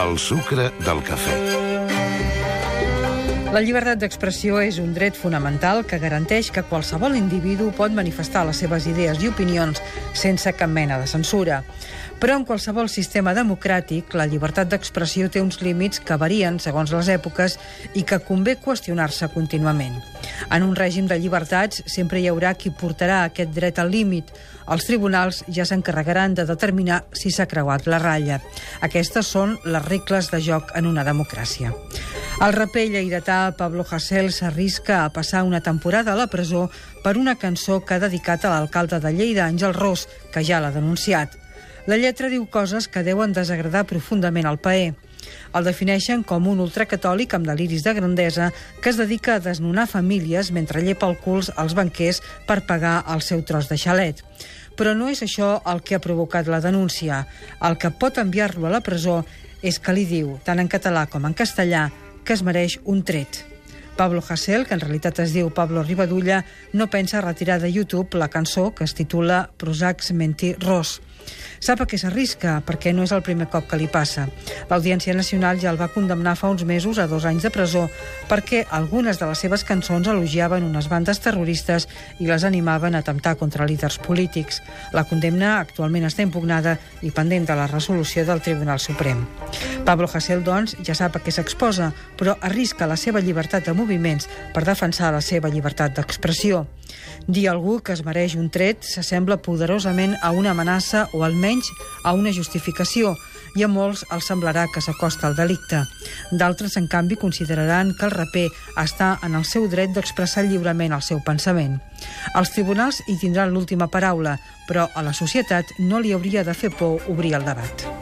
El sucre del cafè. La llibertat d'expressió és un dret fonamental que garanteix que qualsevol individu pot manifestar les seves idees i opinions sense cap mena de censura. Però en qualsevol sistema democràtic, la llibertat d'expressió té uns límits que varien segons les èpoques i que convé qüestionar-se contínuament. En un règim de llibertats sempre hi haurà qui portarà aquest dret al límit. Els tribunals ja s'encarregaran de determinar si s'ha creuat la ratlla. Aquestes són les regles de joc en una democràcia. El raper lleidatà Pablo Hasél s'arrisca a passar una temporada a la presó per una cançó que ha dedicat a l'alcalde de Lleida, Àngel Ros, que ja l'ha denunciat. La lletra diu coses que deuen desagradar profundament al paer. El defineixen com un ultracatòlic amb deliris de grandesa que es dedica a desnonar famílies mentre llepa el culs als banquers per pagar el seu tros de xalet. Però no és això el que ha provocat la denúncia. El que pot enviar-lo a la presó és que li diu, tant en català com en castellà, que es mereix un tret. Pablo Hasél, que en realitat es diu Pablo Ribadulla, no pensa retirar de YouTube la cançó que es titula Prosacs Menti Ros. Sap a què s'arrisca, perquè no és el primer cop que li passa. L'Audiència Nacional ja el va condemnar fa uns mesos a dos anys de presó perquè algunes de les seves cançons elogiaven unes bandes terroristes i les animaven a atemptar contra líders polítics. La condemna actualment està impugnada i pendent de la resolució del Tribunal Suprem. Pablo Hasél, doncs, ja sap a què s'exposa, però arrisca la seva llibertat de moviments per defensar la seva llibertat d'expressió. Dir algú que es mereix un tret s'assembla poderosament a una amenaça o almenys a una justificació i a molts els semblarà que s'acosta al delicte. D'altres, en canvi, consideraran que el raper està en el seu dret d'expressar lliurement el seu pensament. Els tribunals hi tindran l'última paraula, però a la societat no li hauria de fer por obrir el debat.